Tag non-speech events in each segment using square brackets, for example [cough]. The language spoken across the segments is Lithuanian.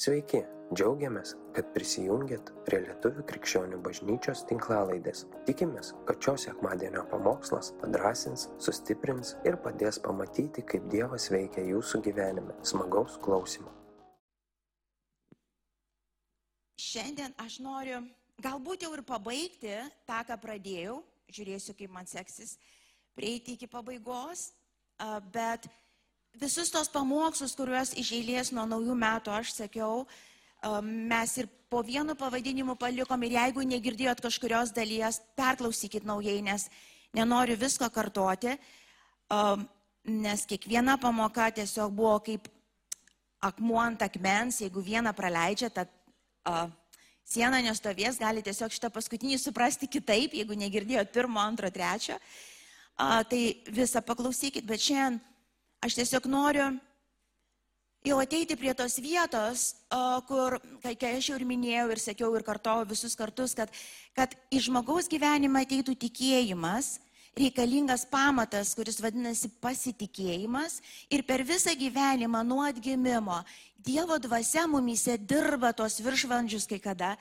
Sveiki, džiaugiamės, kad prisijungiat prie Lietuvų krikščionių bažnyčios tinklalaidės. Tikimės, kad šios sekmadienio pamokslas padrasins, sustiprins ir padės pamatyti, kaip Dievas veikia jūsų gyvenime. Smagaus klausimų. Šiandien aš noriu galbūt jau ir pabaigti tą, ką pradėjau, žiūrėsiu, kaip man seksis prieiti iki pabaigos, bet visus tos pamokslus, kuriuos iš eilės nuo naujų metų aš sakiau, a, mes ir po vienu pavadinimu palikom ir jeigu negirdėjot kažkurios dalies, perklausykit naujai, nes nenoriu visko kartoti, a, nes kiekviena pamoka tiesiog buvo kaip akmuo ant akmens, jeigu vieną praleidžia, tad siena nestovės, gali tiesiog šitą paskutinį suprasti kitaip, jeigu negirdėjot pirmo, antro, trečio. Tai visą paklausykit, bet šiandien aš tiesiog noriu jau ateiti prie tos vietos, kur, kai aš jau ir minėjau ir sakiau ir kartojau visus kartus, kad, kad į žmogaus gyvenimą ateitų tikėjimas, reikalingas pamatas, kuris vadinasi pasitikėjimas ir per visą gyvenimą nuo atgimimo Dievo dvasia mumise dirba tos viršvandžius kai kada,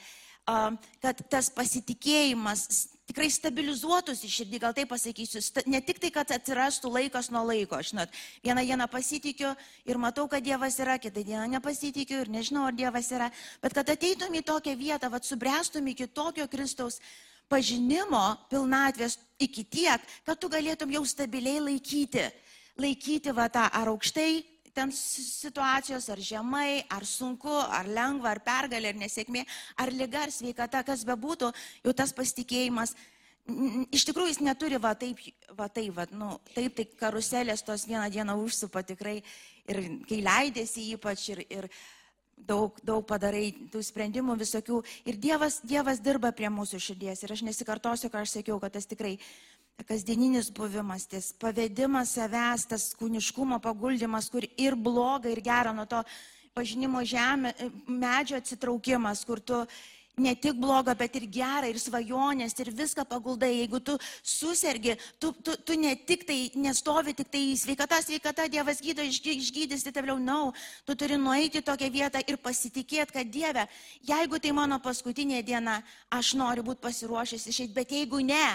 kad tas pasitikėjimas tikrai stabilizuotųsi širdį, gal taip pasakysiu, ne tik tai, kad atsirastų laikas nuo laiko, žinot, vieną dieną pasitikiu ir matau, kad Dievas yra, kitą dieną nepasitikiu ir nežinau, ar Dievas yra, bet kad ateitum į tokią vietą, vad subręstum iki tokio Kristaus pažinimo pilnatvės iki tiek, kad tu galėtum jau stabiliai laikyti, laikyti va tą ar aukštai ten situacijos, ar žemai, ar sunku, ar lengva, ar pergalė, ar nesėkmė, ar lyga, ar sveikata, kas bebūtų, jau tas pasitikėjimas. Iš tikrųjų jis neturi va taip, va taip, va, nu, taip tai karuselės tos vieną dieną užsupa tikrai ir kai leidėsi ypač ir, ir daug, daug padarai tų sprendimų visokių. Ir Dievas, Dievas dirba prie mūsų širdies. Ir aš nesikartosiu, ką aš sakiau, kad tas tikrai kasdieninis buvimas, tas pavedimas savęs, tas kūniškumo paguldymas, kur ir bloga, ir gera nuo to pažinimo žemė, medžio atsitraukimas, kur tu ne tik bloga, bet ir gera, ir svajonės, ir viską paguldai. Jeigu tu susirgi, tu, tu, tu ne tik tai nestovi, tik tai sveikata, sveikata, Dievas gydo, išgy- išgydys, tai toliau, nau, tu turi nueiti į tokią vietą ir pasitikėti, kad Dieve, jeigu tai mano paskutinė diena, aš noriu būti pasiruošęs išeiti, bet jeigu ne,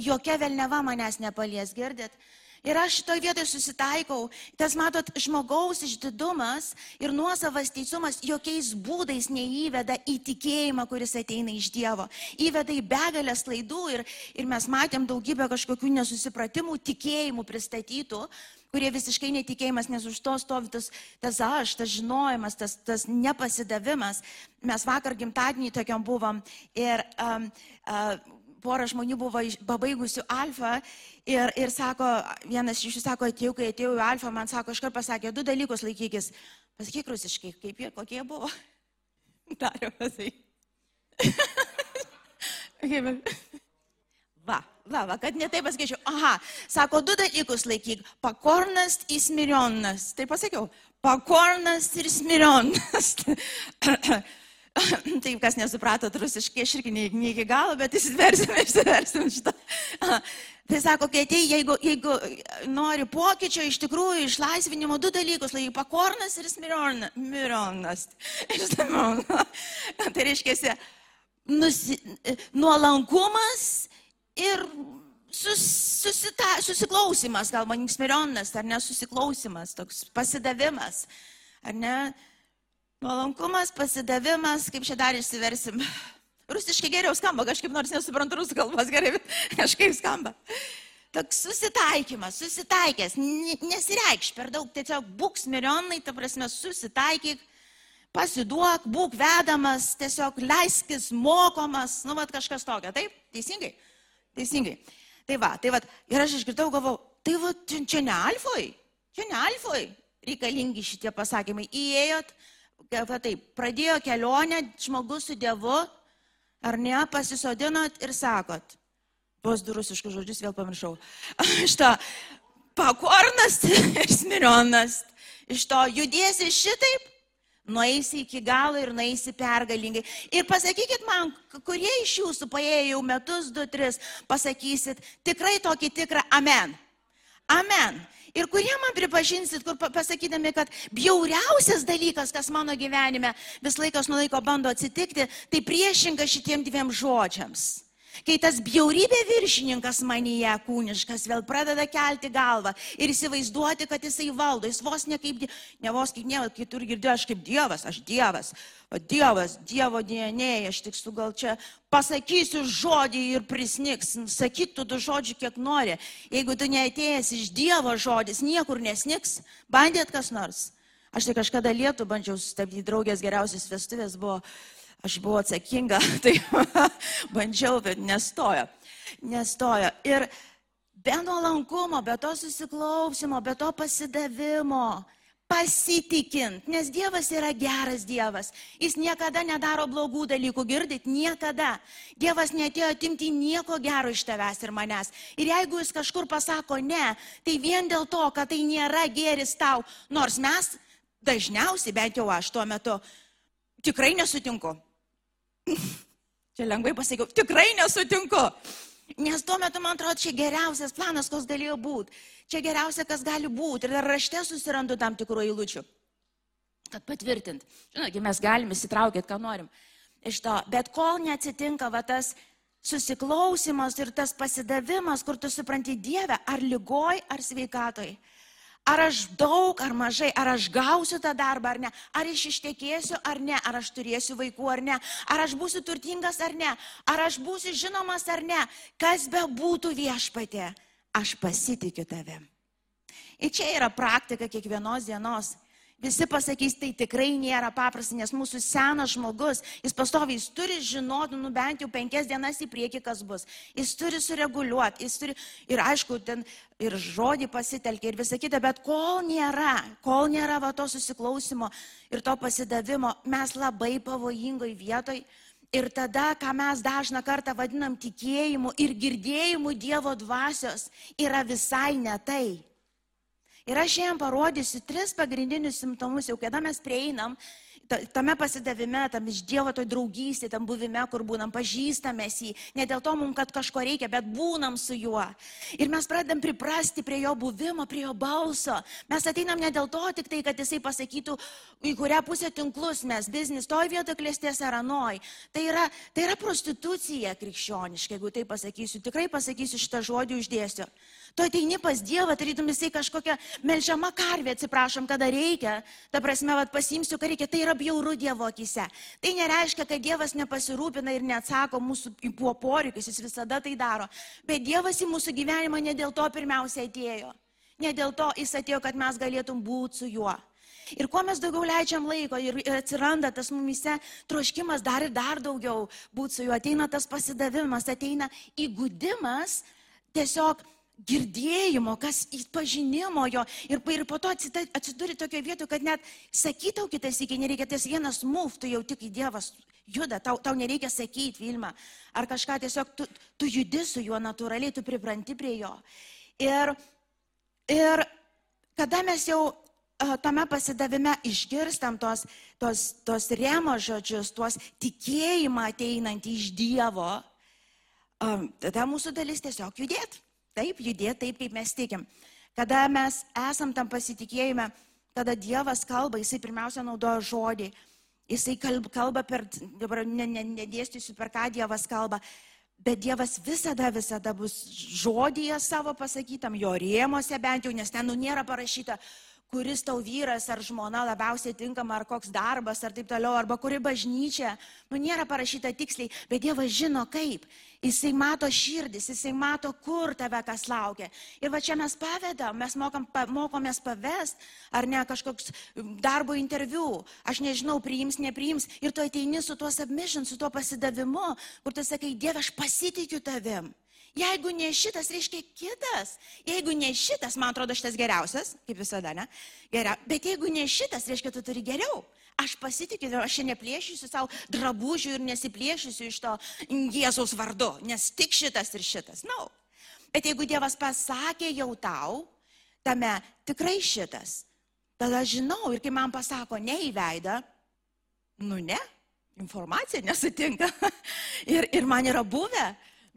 jokia velneva manęs nepalies, girdit? Ir aš šitoje vietoje susitaikau, tas matot, žmogaus išdidumas ir nuosavas teisumas jokiais būdais neįveda į tikėjimą, kuris ateina iš Dievo. Įveda į begalės klaidų ir, ir mes matėm daugybę kažkokių nesusipratimų, tikėjimų pristatytų, kurie visiškai netikėjimas, nes už to stovi tas, tas aš, tas žinojimas, tas, tas nepasidavimas. Mes vakar gimtadienį tokiam buvom ir um, uh, pora žmonių buvo pabaigusių alfą ir, ir sako, vienas iš jų sako, atėjau, kai atėjau į alfą, man sako, iškart pasakė, du dalykus laikykis. Pasakyk rusiškai, kaip jie, kokie buvo. [laughs] Dariau, pasakyk. [laughs] Va, va, va, kad netai pasakyčiau. Aha, sako, du dalykus laikyk. Pakornas ir smirionas. Tai pasakiau. Pakornas ir smirionas. [laughs] [coughs] Taip, kas nesupratot rusiškai, aš irgi ne, ne iki galo, bet įsiversim, [laughs] išsiversim šitą. [coughs] Tai sako, kai atei, jeigu, jeigu nori pokyčio, iš tikrųjų išlaisvinimo, du dalykus, lai pakornas ir smirionas. [coughs] Tai reiškia, nusi, nuolankumas ir sus, susita, susiklausimas, gal man smirionas, ar ne susiklausimas, toks pasidavimas, ar ne? Nuolankumas, pasidavimas, kaip čia dar išsiversim. Rusiškai geriau skamba, kažkaip nors nesuprantu rusų kalbos gerai, bet [laughs] kažkaip skamba. Toks susitaikymas, susitaikęs, ne- nesireikš per daug, tiesiog būk smirionai, ta prasme, susitaikyk, pasiduok, būk vedamas, tiesiog leiskis, mokomas, nu, vat kažkas tokio, taip? Teisingai? Teisingai. Tai va, tai va, ir aš išgirdau, galvau, tai va, čia ne alfoj, čia ne alfoj reikalingi šitie pasakymai. Įėjot, va taip, pradėjo kelionę žmogus su Dievu, ar ne, pasisodinot ir sakot, tuos du rusiškus žodžius vėl pamiršau. [laughs] To pakornas [laughs] ir smirionas. Iš to judėsi šitaip, nueisi iki galo ir nueisi pergalingai. Ir pasakykit man, kurie iš jūsų paėjo jau metus, du, tris, pasakysit tikrai tokį tikrą amen. Amen. Ir kurie man pripažinsit, kur pasakydami, kad bjauriausias dalykas, kas mano gyvenime vis laikas nuo laiko bando atsitikti, tai priešinga šitiem dviem žodžiams. Kai tas bjaurybė viršininkas manyje kūniškas vėl pradeda kelti galvą ir įsivaizduoti, kad jisai valdo, jis vos ne kaip, ne vos kaip, ne, kitur girdėjau, aš kaip Dievas, aš Dievas, o Dievas, Dievo dienėjai, aš tik su gal čia pasakysiu žodį ir prisniks, sakytų tu žodžių kiek nori, jeigu tu neatėjęs iš Dievo žodis, niekur nesniks, bandėt kas nors. Aš tai kažkada lietų bandžiau sustabdyti draugės geriausias vestuvės, buvo aš buvau atsakinga, [laughs] tai [laughs] bandžiau, bet nestojo. Nestojo. Ir be nuolankumo, be to susiklausimo, be to pasidavimo, pasitikint, nes Dievas yra geras Dievas. Jis niekada nedaro blogų dalykų, girdit, niekada. Dievas netėjo atimti nieko gero iš tavęs ir manęs. Ir jeigu jis kažkur pasako ne, tai vien dėl to, kad tai nėra geris tau, nors mes dažniausiai, bent jau aš tuo metu, tikrai nesutinku. Čia lengvai pasakiau, tikrai nesutinku. Nes tuo metu, man atrodo, čia geriausias planas, koks galėjo būti. Čia geriausia, kas gali būti. Ir dar rašte susirandu tam tikrų eilučių. Kad patvirtint. Žinot, mes galime įsitraukti, ką norim. Iš to. Bet kol neatsitinka va tas susiklausimas ir tas pasidavimas, kur tu supranti Dievę, ar lygoj, ar sveikatoj. Ar aš daug ar mažai, ar aš gausiu tą darbą ar ne, ar aš ištekėsiu ar ne, ar aš turėsiu vaikų ar ne, ar aš būsiu turtingas ar ne, ar aš būsiu žinomas ar ne, kas be būtų viešpatė, aš pasitikiu tavim. Ir čia yra praktika kiekvienos dienos. Visi pasakys, tai tikrai nėra paprasta, nes mūsų senas žmogus, jis pastoviai, jis turi žinoti, nu bent jau penkias dienas į priekį, kas bus. Jis turi sureguliuoti, jis turi, ir aišku, ten ir žodį pasitelkia ir visą kitą, bet kol nėra, kol nėra va to susiklausimo ir to pasidavimo, mes labai pavojingoj vietoj. Ir tada, ką mes dažną kartą vadinam tikėjimu ir girdėjimu Dievo dvasios, yra visai ne tai. Ir aš šiandien parodysiu tris pagrindinius simptomus, jau kada mes prieinam tame pasidavime, tam iš Dievo toj draugystė, tam buvime, kur būnam pažįstamės jį, ne dėl to mums, kad kažko reikia, bet būnam su juo. Ir mes pradedam priprasti prie jo buvimo, prie jo balso. Mes ateinam ne dėl to tik tai, kad jisai pasakytų, į kurią pusę tinklus mes, biznis, toj vietoje klėstės ar anoj. Tai yra, tai yra prostitucija krikščioniška, jeigu tai pasakysiu. Tikrai pasakysiu šitą žodį uždėsiu. Tu ateini pas Dievą, tarytum jisai kažkokią melžiamą karvę, atsiprašom, kada reikia. Ta prasme, vad pasimsiu, ką reikia. Tai yra bjauru Dievo akise. Tai nereiškia, kad Dievas nepasirūpina ir neatsako mūsų į poreikius, jis visada tai daro. Bet Dievas į mūsų gyvenimą ne dėl to pirmiausia atėjo. Ne dėl to jis atėjo, kad mes galėtum būti su juo. Ir kuo mes daugiau leidžiam laiko ir, ir atsiranda tas mumise troškimas dar ir dar daugiau būti su juo, ateina tas pasidavimas, ateina įgudimas tiesiog girdėjimo, kas pažinimo jo ir, ir po to atsiduri tokio vieto, kad net sakytau kitas iki nereikia, tas vienas move, tu jau tik į Dievas juda, tau, tau nereikia sakyti Vilma, ar kažką tiesiog tu, tu judi su juo natūraliai, tu pripranti prie jo. Ir, ir kada mes jau tame pasidavime išgirstam tos, tos, tos remo žodžius, tuos tikėjimą ateinantį iš Dievo, tada mūsų dalis tiesiog judėti taip judėti, taip kaip mes tikim. Kada mes esam tam pasitikėjime, tada Dievas kalba, jisai pirmiausia naudoja žodį, jisai kalba per, dabar nedėstysiu per ką Dievas kalba, bet Dievas visada, visada bus žodyje savo pasakytam, jo rėmose bent jau, nes ten nu nėra parašyta, kuris tau vyras ar žmona labiausiai tinkama, ar koks darbas, ar taip toliau, arba kuri bažnyčia. Nu, nėra parašyta tiksliai, bet Dievas žino kaip. Jisai mato širdis, jisai mato, kur tave kas laukia. Ir va čia mes pavedam, mes mokam, pa, mokomės pavest, ar ne kažkoks darbo interviu. Aš nežinau, priims, nepriims. Ir tu ateini su tuo submission, su tuo pasidavimu, kur tu sakai, Dieve, aš pasitikiu tavim. Jeigu ne šitas, reiškia kitas. Jeigu ne šitas, man atrodo, šitas geriausias, kaip visada, ne? Geriau. Bet jeigu ne šitas, reiškia, tu turi geriau. Aš pasitikiu, aš čia neplėšysiu savo drabužių ir nesiplėšysiu iš to Jėzaus vardu, nes tik šitas ir šitas. Na. No. Bet jeigu Dievas pasakė jau tau, tame tikrai šitas, tada žinau ir kai man pasako ne į veidą, nu ne, informacija nesutinka. [laughs] ir, ir man yra buvę,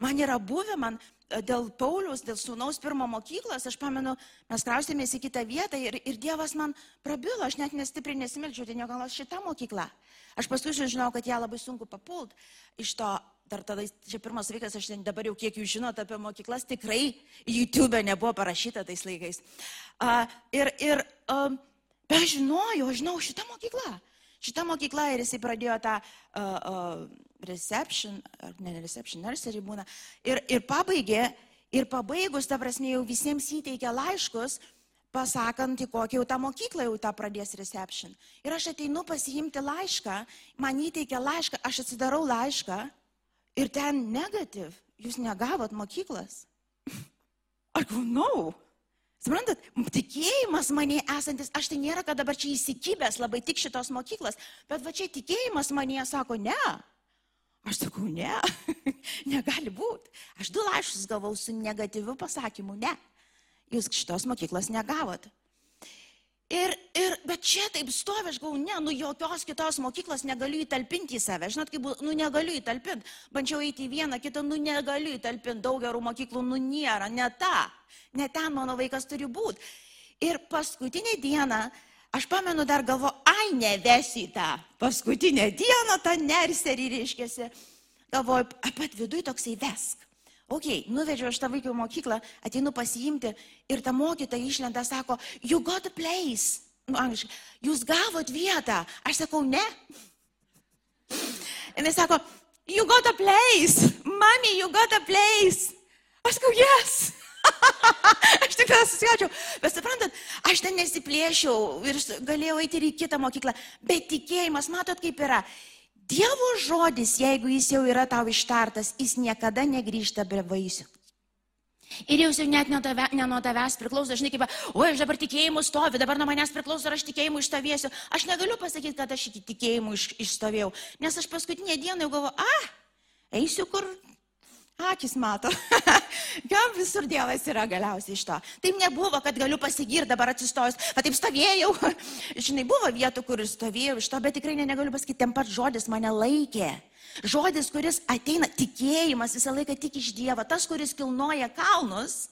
Man yra buvę, man e, dėl Pauliaus, dėl sūnaus pirmo mokyklos, aš pamenu, mes kraustėmės į kitą vietą ir, ir Dievas man prabilo, aš net nestipriai nesimeldžiau, tai gal šita mokykla. Aš paskui žinau, kad ją labai sunku papult iš to, dar tada, čia pirmas vaikas, aš dabar jau kiek jūs žinote apie mokyklas, tikrai YouTube nebuvo parašyta tais laikais. Uh, ir, ir bet aš žinojau, aš žinau šitą mokyklą. Šitą mokyklą ir jisai pradėjo tą uh, uh, reception, ar ne reception, nursery būna. Ir, ir pabaigė, ir pabaigus, ta prasme, jau visiems įteikė laiškus, pasakant, į kokią jau tą mokyklą jau tą pradės reception. Ir aš ateinu pasiimti laišką, man įteikė laišką, aš atsidarau laišką ir ten negatyv, jūs negavot mokyklas. [laughs] Aš galvoju, no. Suprantat, tikėjimas mane esantis, aš tai nėra, kad dabar čia įsikibęs labai tik šitos mokyklos, bet va čia tikėjimas mane sako, ne, Aš sakau, ne, [laughs] negali būti. Aš du laiškus gavau su negatyviu pasakymu, ne, jūs šitos mokyklos negavot. Ir, ir, bet čia taip stovi, aš galvoju, ne, nu jokios kitos mokyklos negaliu įtalpinti į save. Žinot, kaip, nu negaliu įtalpinti. Bandžiau eiti į vieną, kitą, nu negaliu įtalpinti. Daug gerų mokyklų, nu nėra, ne ta. Ne ten mano vaikas turi būti. Ir paskutinę dieną Aš pamenu dar galvo, ai, nevesi į tą paskutinę dieną, tą nerserį reiškėsi. Galvoju, apat viduj toksai vesk. Ok, nuvežiau aš tą vaikų mokyklą, ateinu pasiimti ir ta mokytoja išlenda, sako, you got a place. Nu, angliškai, jūs gavot vietą. Aš sakau, ne. Ir jis sako, you got a place. Mami, you got a place. Aš sakau, yes. [laughs] aš tik tada susigačiau. Bet suprantat, aš ten nesiplėšiau ir galėjau eiti ir į kitą mokyklą. Bet tikėjimas, matot, kaip yra. Dievo žodis, jeigu jis jau yra tau ištartas, jis niekada negrįžta be vaisių. Ir jau jau net ne, tave, ne nuo tavęs priklauso, žinai, kaip, oi, aš dabar tikėjimu stoviu, dabar nuo manęs priklauso, ar aš tikėjimu išstovėsiu. Aš negaliu pasakyti, kad aš iki tikėjimų iš, išstovėjau, nes aš paskutinę dieną jau galvoju, ah, eisiu kur Akis mato. [laughs] Kam visur Dievas yra galiausiai iš to. Taip nebuvo, kad galiu pasigirti dabar atsistojus, bet taip stovėjau. [laughs] Žinai, buvo vietų, kur stovėjau iš to, bet tikrai ne, negaliu pasakyti, ten pat žodis mane laikė. Žodis, kuris ateina, tikėjimas visą laiką tik iš Dievo. Tas, kuris kilnoja kalnus,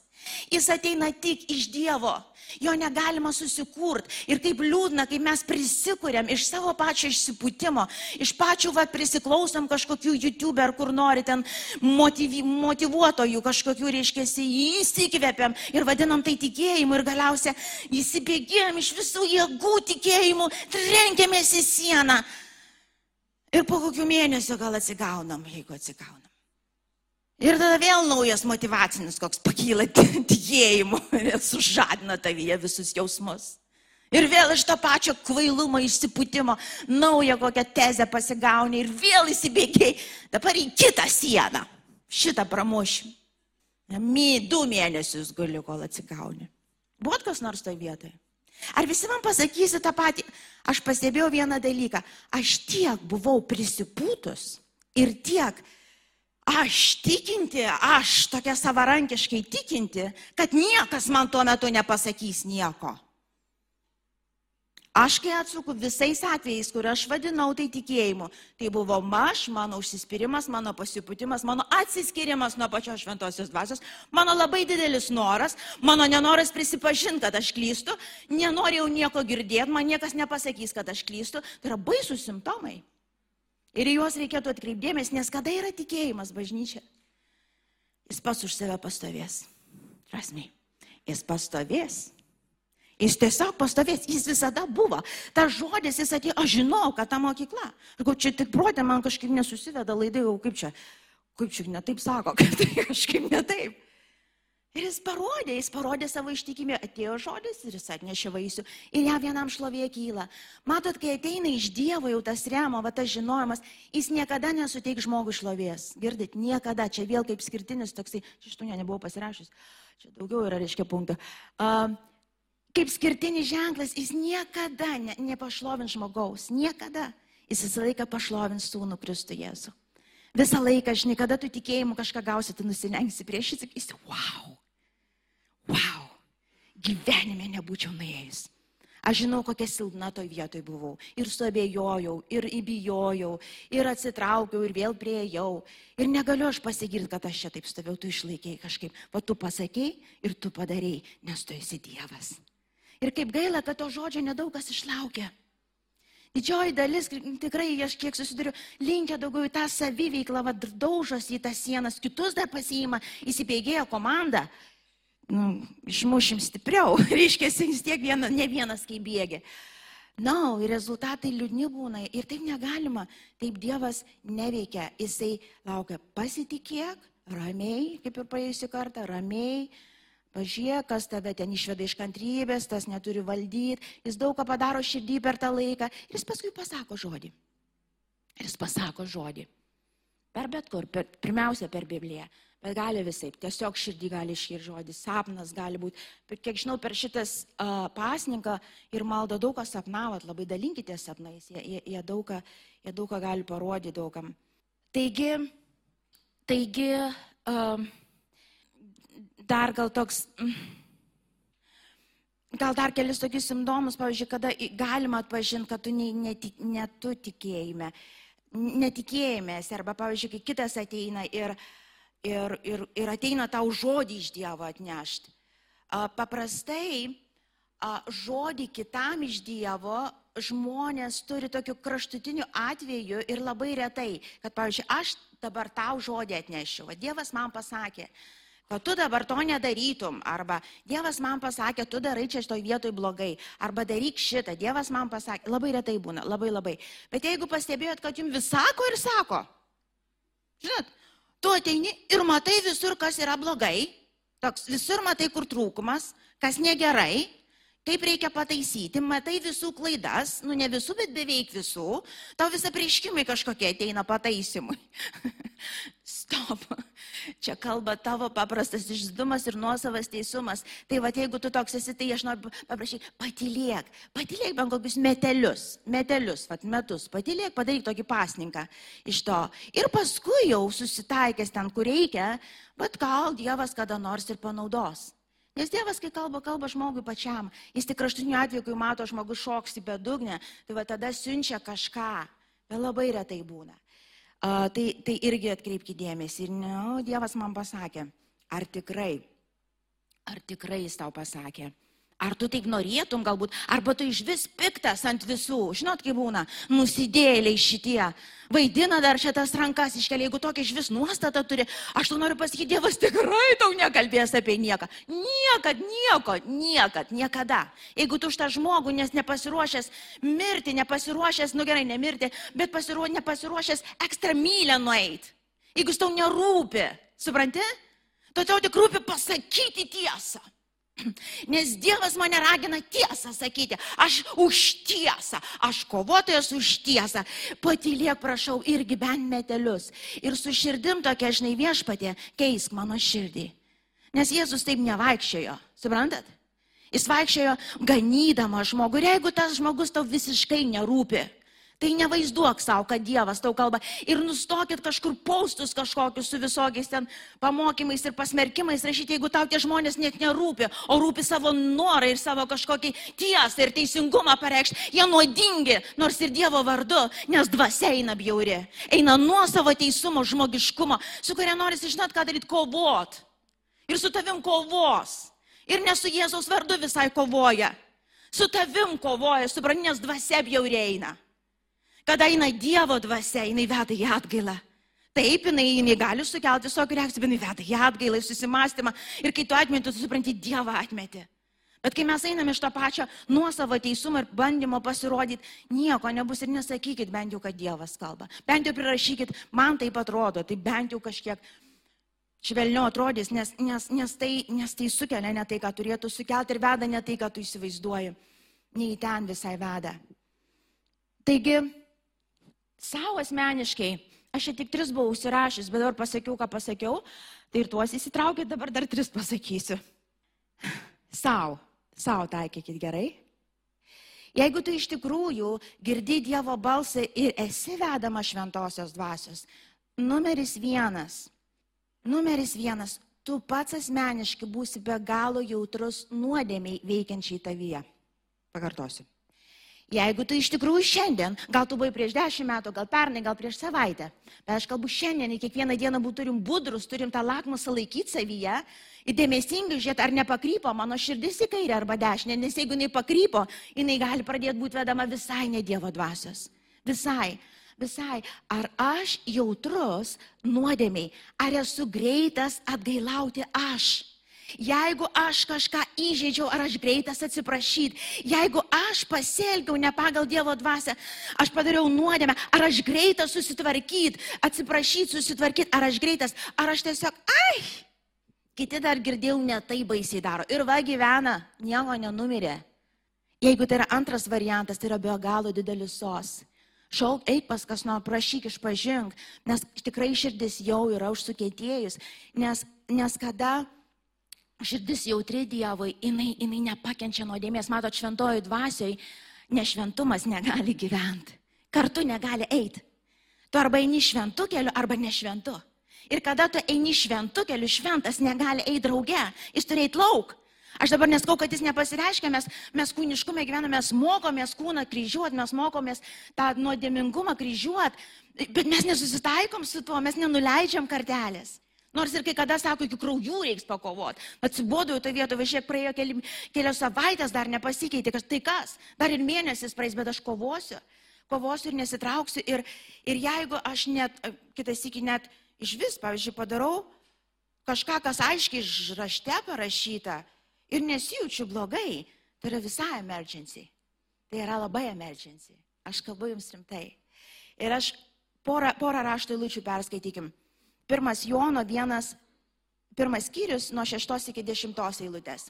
Jis ateina tik iš Dievo. Jo negalima susikurti. Ir kaip liūdna, kai mes prisikūrėm iš savo pačio išsipūtimo, iš pačių va prisiklausom kažkokių youtuber, kur nori ten motyvi, motivuotojų, kažkokių reiškėsi, įsikvėpiam ir vadinam tai tikėjimu ir galiausia įsibėgėjom iš visų jėgų tikėjimų, trenkėmės į sieną. Ir po kokių mėnesių gal atsigaunam, jeigu atsigaunam. Ir tada vėl naujas motivacinis koks pakyla [laughs] tikėjimu ir sužadina tavyje visus jausmus. Ir vėl iš to pačio kvailumo išsipūtimo naują kokią tezę pasigauni ir vėl įsibėgiai dabar į kitą sieną. Šitą pramušim. Mi du mėnesius galiu, kol atsigauni. Buvot kas nors toje vietoje? Ar visi man pasakysi tą patį? Aš pastebėjau vieną dalyką. Aš tiek buvau prisipūtus ir tiek aš tikinti, aš tokia savarankiškai tikinti, kad niekas man tuo metu nepasakys nieko. Aš kai atsuku visais atvejais, kur aš vadinau tai tikėjimu, tai buvo aš, mano užsispyrimas, mano pasiputimas, mano atsiskirimas nuo pačios šventosios dvasios, mano labai didelis noras, mano nenoras prisipažinti, kad aš klystu, nenorėjau nieko girdėti, man niekas nepasakys, kad aš klystu, tai yra baisūs simptomai. Ir juos reikėtų atkreipdėmės, nes kada yra tikėjimas bažnyčia? Jis pas už save pastovės. Rasmiai. Jis pastovės. Jis tiesiog pastovės, jis visada buvo. Ta žodis, jis atėjo, aš žinau, kad ta mokykla. Aš galvoju, čia tik protė man kažkaip nesusiveda laidai, jau kaip čia, kaip čia netaip sako, [laughs] kad tai kažkaip netaip. Ir jis parodė, jis parodė savo ištikimį, atėjo žodis ir jis atnešė vaisių. Ir ją vienam šlovė kyla. Matot, kai ateina iš Dievo jau tas remo, va tas žinojimas, jis niekada nesuteik žmogui šlovės. Girdit, niekada. Čia vėl kaip skirtinis toksai, čia šitų ne, nebuvau pasirašęs. Čia daugiau yra, reiškia, punktų. Uh, kaip skirtinis ženklas, jis niekada ne, nepašlovins žmogaus. Niekada. Jis visą laiką pašlovins sūnų Kristų Jėzų. Visą laiką, žinai, kada tu tikėjimu kažką gausi, tu nusilenksi prieš jį, sakysi, wow wow, gyvenime nebūčiau nuėjus. Aš žinau, kokia silpna toj vietoj buvau. Ir suabejojau, ir įbijojau, ir atsitraukiau, ir vėl prieėjau. Ir negaliu aš pasigirti, kad aš čia taip stovėjau, tu išlaikėjai kažkaip. O tu pasakėjai ir tu padarėjai, nes tu esi Dievas. Ir kaip gaila, kad to žodžio nedaug kas išlaukia. Didžioji dalis, tikrai aš kiek susiduriu, linkia daugiau į tą saviveiklą, vad daužosi į tas sienas, kitus dar pasiima, įsibėgėja komanda nu, išmušim stipriau, [laughs] reiškia, vis tiek viena, ne vienas kaip bėgi. Na, no, rezultatai liūdni būna ir taip negalima, taip Dievas neveikia, jisai laukia pasitikėk, ramiai, kaip ir praėjusią kartą, ramiai, pažiūrėk, kas tave ten išveda iš kantrybės, tas neturi valdyti, jis daug ką padaro širdį per tą laiką ir jis paskui pasako žodį. Ir jis pasako žodį. Per bet kur, per, pirmiausia per Bibliją. Bet gali visai, tiesiog širdį gali iškirti žodis, sapnas gali būti. Kiek žinau, per šitas uh, pasninką ir maldą daug ką sapnavot, labai dalinkite sapnais, jie, jie, jie, daug ką, jie daug ką gali parodyti daugam. Taigi, taigi uh, dar gal toks, gal dar kelis tokius simptomus, pavyzdžiui, kada galima atpažinti, kad tu ne, ne, ne tu tikėjime, netikėjimės, arba, pavyzdžiui, kai kitas ateina ir uh, ir, ir, ir ateina tau žodį iš Dievo atnešti. Paprastai žodį kitam iš Dievo žmonės turi tokių kraštutinių atvejų ir labai retai, kad, pavyzdžiui, aš dabar tau žodį atnešiu, o Dievas man pasakė, kad tu dabar to nedarytum, arba Dievas man pasakė, tu darai čia šitoj vietoj blogai, arba daryk šitą, Dievas man pasakė, labai retai būna, labai labai. Bet jeigu pastebėjot, kad jums vis sako ir sako, žinot, tu ateini ir matai visur, kas yra blogai, toks visur matai, kur trūkumas, kas negerai, kaip reikia pataisyti, matai visų klaidas, nu ne visų, bet beveik visų, tau visą prieškimai kažkokie ateina pataisimui. [laughs] Stop. Čia kalba tavo paprastas išdidumas ir nuosavas teisumas. Tai va, jeigu tu toks esi, tai aš noriu paprašyti, patylėk, patylėk bent kokius metelius, metelius, vat metus, patylėk, padaryk tokį pasninką iš to. Ir paskui jau susitaikęs ten, kur reikia, bet gal Dievas kada nors ir panaudos. Nes Dievas, kai kalba, kalba žmogui pačiam. Jis tik kraštiniu atveju, kai mato žmogus šoks į bedugnę, tai va tada siunčia kažką. Bet labai retai būna. Uh, tai, tai irgi atkreipkite dėmesį. Ir ne, Dievas man pasakė, ar tikrai, ar tikrai jis tau pasakė. Ar tu taip norėtum galbūt, arba tu iš vis piktas ant visų, žinot, kaip būna, nusidėliai šitie, vaidina dar šitas rankas iškelia, jeigu tokia iš vis nuostata turi, aš tu noriu pasakyti, Dievas tikrai tau nekalbės apie nieką. Niekad, nieko, niekad, niekada. Jeigu tu už tą žmogų, nes nepasiruošęs mirti, nepasiruošęs, nu gerai, nemirti, bet pasiruo, nepasiruošęs ekstra mylę nueiti. Jeigu tau nerūpi, supranti? Tu tau tik rūpi pasakyti tiesą. [clears throat] Nes Dievas mane ragina tiesą sakyti. Aš už tiesą, aš kovotojas už tiesą. Patylėk, prašau, irgi bent metelius. Ir su širdim tokia, žinai, viešpatė, keisk mano širdį. Nes Jėzus taip nevaikščiojo, suprantat? Jis vaikščiojo ganydama žmogų ir jeigu tas žmogus tau visiškai nerūpi, Tai nevaizduok savo, kad Dievas tau kalba ir nustokit kažkur paustus kažkokius su visokiais ten pamokymais ir pasmerkimais rašyti, jeigu tau tie žmonės net nerūpi, o rūpi savo norą ir savo kažkokį tiesą ir teisingumą pareikšti. Jie nuodingi, nors ir Dievo vardu, nes dvasia eina bjauri. Eina nuo savo teisumo, žmogiškumo, su kuria nori žinot, ką daryti, kovot. Ir su tavim kovos. Ir ne su Jėzaus vardu visai kovoja. Su tavim kovoja, supranti, nes dvasia bjauri eina. Kada eina Dievo dvasia, jinai veda į atgailą. Taip, jinai, jinai gali sukelti visokių reakcijų, bet jinai veda į atgailą, į susimastymą. Ir kai tu atmeti, tu supranti, Dievą atmeti. Bet kai mes einame iš to pačio nuosavo teisumo ir bandymo pasirodyti, nieko nebus ir nesakykit bent jau, kad Dievas kalba. Bent jau prirašykit, man taip atrodo, tai bent jau kažkiek švelniau atrodys, nes, nes, nes, tai, nes tai sukelia ne tai, ką turėtų sukelti ir veda ne tai, ką tu įsivaizduoji. Ne į ten visai veda. Taigi, savo asmeniškai, aš čia tik tris buvau užsirašęs, bet dabar pasakiau, ką pasakiau, tai ir tuos įsitraukit, dabar dar tris pasakysiu. Sau, sau taikykit gerai. Jeigu tu iš tikrųjų girdi Dievo balsą ir esi vedama šventosios dvasios, numeris vienas, numeris vienas, tu pats asmeniškai būsi be galo jautrus nuodėmiai veikiančiai tavyje. Pakartosiu. Jeigu tu iš tikrųjų šiandien, gal tu buvai prieš dešimt metų, gal pernai, gal prieš savaitę, bet aš kalbu šiandien, kiekvieną dieną būtų turim budrus, turim tą lakmusą laikyti savyje ir dėmesingai žiūrėti, ar nepakrypo mano širdis į kairę arba dešinę, nes jeigu jinai pakrypo, jinai gali pradėti būti vedama visai ne Dievo dvasios. Visai. Visai. Ar aš jautrus nuodėmiai, ar esu greitas atgailauti aš? Jeigu aš kažką įžeidžiau, ar aš greitas atsiprašyti, jeigu aš pasielgiau ne pagal Dievo dvasę, aš padariau nuodėmę, ar aš greitas susitvarkyti, atsiprašyti, susitvarkyti, ar aš greitas, ar aš tiesiog, ai, kiti dar girdėjau, ne tai baisiai daro. Ir va gyvena, nieko nenumirė. Jeigu tai yra antras variantas, tai yra be galo didelis sos. Šauk, eik pas kas nors, prašyk, išpažink, nes tikrai širdis jau yra užsukėtėjus. Nes, nes kada širdis jautri Dievui, jinai, jinai nepakenčia nuodėmės. Matot, šventojų dvasioj nešventumas negali gyventi. Kartu negali eiti. Tu arba eini šventu keliu, arba nešventu. Ir kada tu eini šventu keliu, šventas negali eiti drauge. Jis turi eiti lauk. Aš dabar neskau, kad jis nepasireiškia, mes, mes kūniškume gyvename, mes mokomės kūną kryžiuoti, mes mokomės tą nuodėmingumą kryžiuoti, bet mes nesusitaikom su tuo, mes nenuleidžiam kartelės. Nors ir kai kada sako, iki kraujų reiks pakovoti. Atsibodau toje vietoje, šiek praėjo keli, kelios savaitės, dar nepasikeitė, kas tai kas. Dar ir mėnesis praeis, bet aš kovosiu. Kovosiu ir nesitrauksiu. Ir, ir jeigu aš net, kitas iki net iš vis, pavyzdžiui, padarau kažką, kas aiškiai rašte parašyta ir nesijaučiu blogai, tai yra visai emergency. Tai yra labai emergency. Aš kalbu jums rimtai. Ir aš porą, porą rašto eilučių perskaitykim. Pirmas Jono vienas, pirmas skyrius nuo šeštos iki dešimtos eilutės.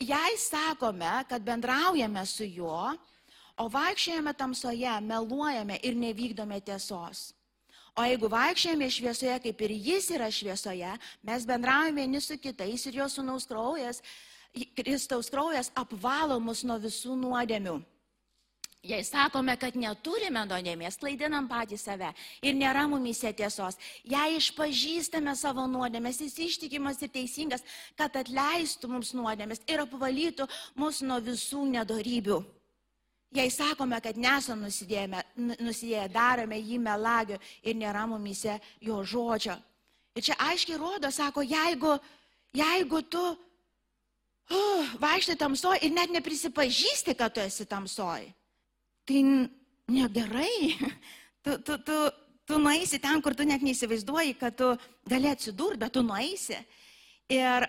Jei sakome, kad bendraujame su juo, o vaikščiojame tamsoje, meluojame ir nevykdome tiesos. O jeigu vaikščiojame šviesoje, kaip ir jis yra šviesoje, mes bendraujame vieni su kitais ir jo sunaus kraujas, Kristaus kraujas apvalo mus nuo visų nuodėmių. Jei sakome, kad neturime nuodėmės, klaidinam patį save ir nėra mumise tiesos. Jei išpažįstame savo nuodėmės, jis ištikimas ir teisingas, kad atleistų mums nuodėmės ir apvalytų mus nuo visų nedorybių. Jei sakome, kad nesam nusidėję, darome jį melagiu ir nėra mumise jo žodžio. Ir čia aiškiai rodo, sako, jeigu, jeigu tu uh, vaikštai tamsoj ir net neprisipažįsti, kad tu esi tamsoj tai negerai. [laughs] Tu, tu, tu, tu nueisi ten, kur tu net neįsivaizduoji, kad tu gali atsidurti, bet tu nueisi. Ir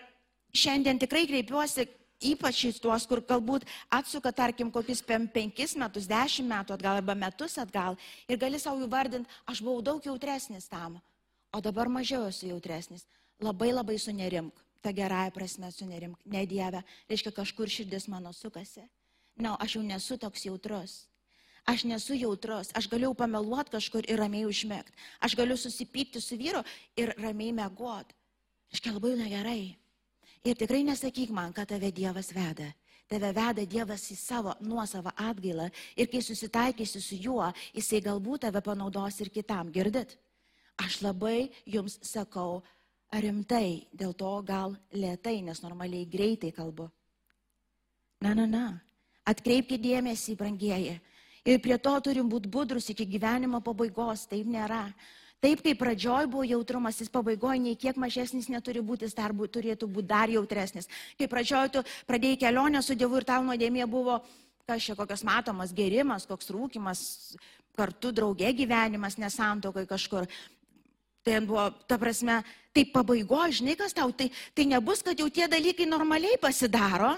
šiandien tikrai kreipiuosi ypač į tuos, kur galbūt atsuka, tarkim, kokius penkis metus, dešimt metų atgal arba metus atgal ir gali savo įvardinti, aš buvau daug jautresnis tam, o dabar mažiau esu jautresnis. Labai labai sunerimk, ta gerąją prasme sunerimk, ne Dieve, reiškia kažkur širdis mano sukasi. Na, no, aš jau nesu toks jautrus. Aš nesu jautrus, aš galiu pameluoti kažkur ir ramiai užmėgti. Aš galiu susipykti su vyru ir ramiai mėgoti. Iškia labai negerai. Ir tikrai nesakyk man, kad tave Dievas veda. Tave veda Dievas į savo nuosavą atgailą ir kai susitaikysi su juo, jisai galbūt tave panaudos ir kitam. Girdit? Aš labai jums sakau rimtai, dėl to gal lietai, nes normaliai greitai kalbu. Na, na, na. Atkreipkite dėmesį, brangieji. Ir prie to turim būti budrus iki gyvenimo pabaigos. Taip nėra. Taip kaip pradžioj buvo jautrumas, jis pabaigoje nei kiek mažesnis neturi būti, jis dar būt, turėtų būti dar jautresnis. Kai pradžioj tu pradėjai kelionę su Dievu ir tau nuodėmė buvo kažkiek kokios matomas gerimas, koks rūkimas, kartu draugė gyvenimas, nesantokai kažkur. Tai buvo, ta prasme, tai pabaigoje, žinai kas tau, tai, tai nebus, kad jau tie dalykai normaliai pasidaro.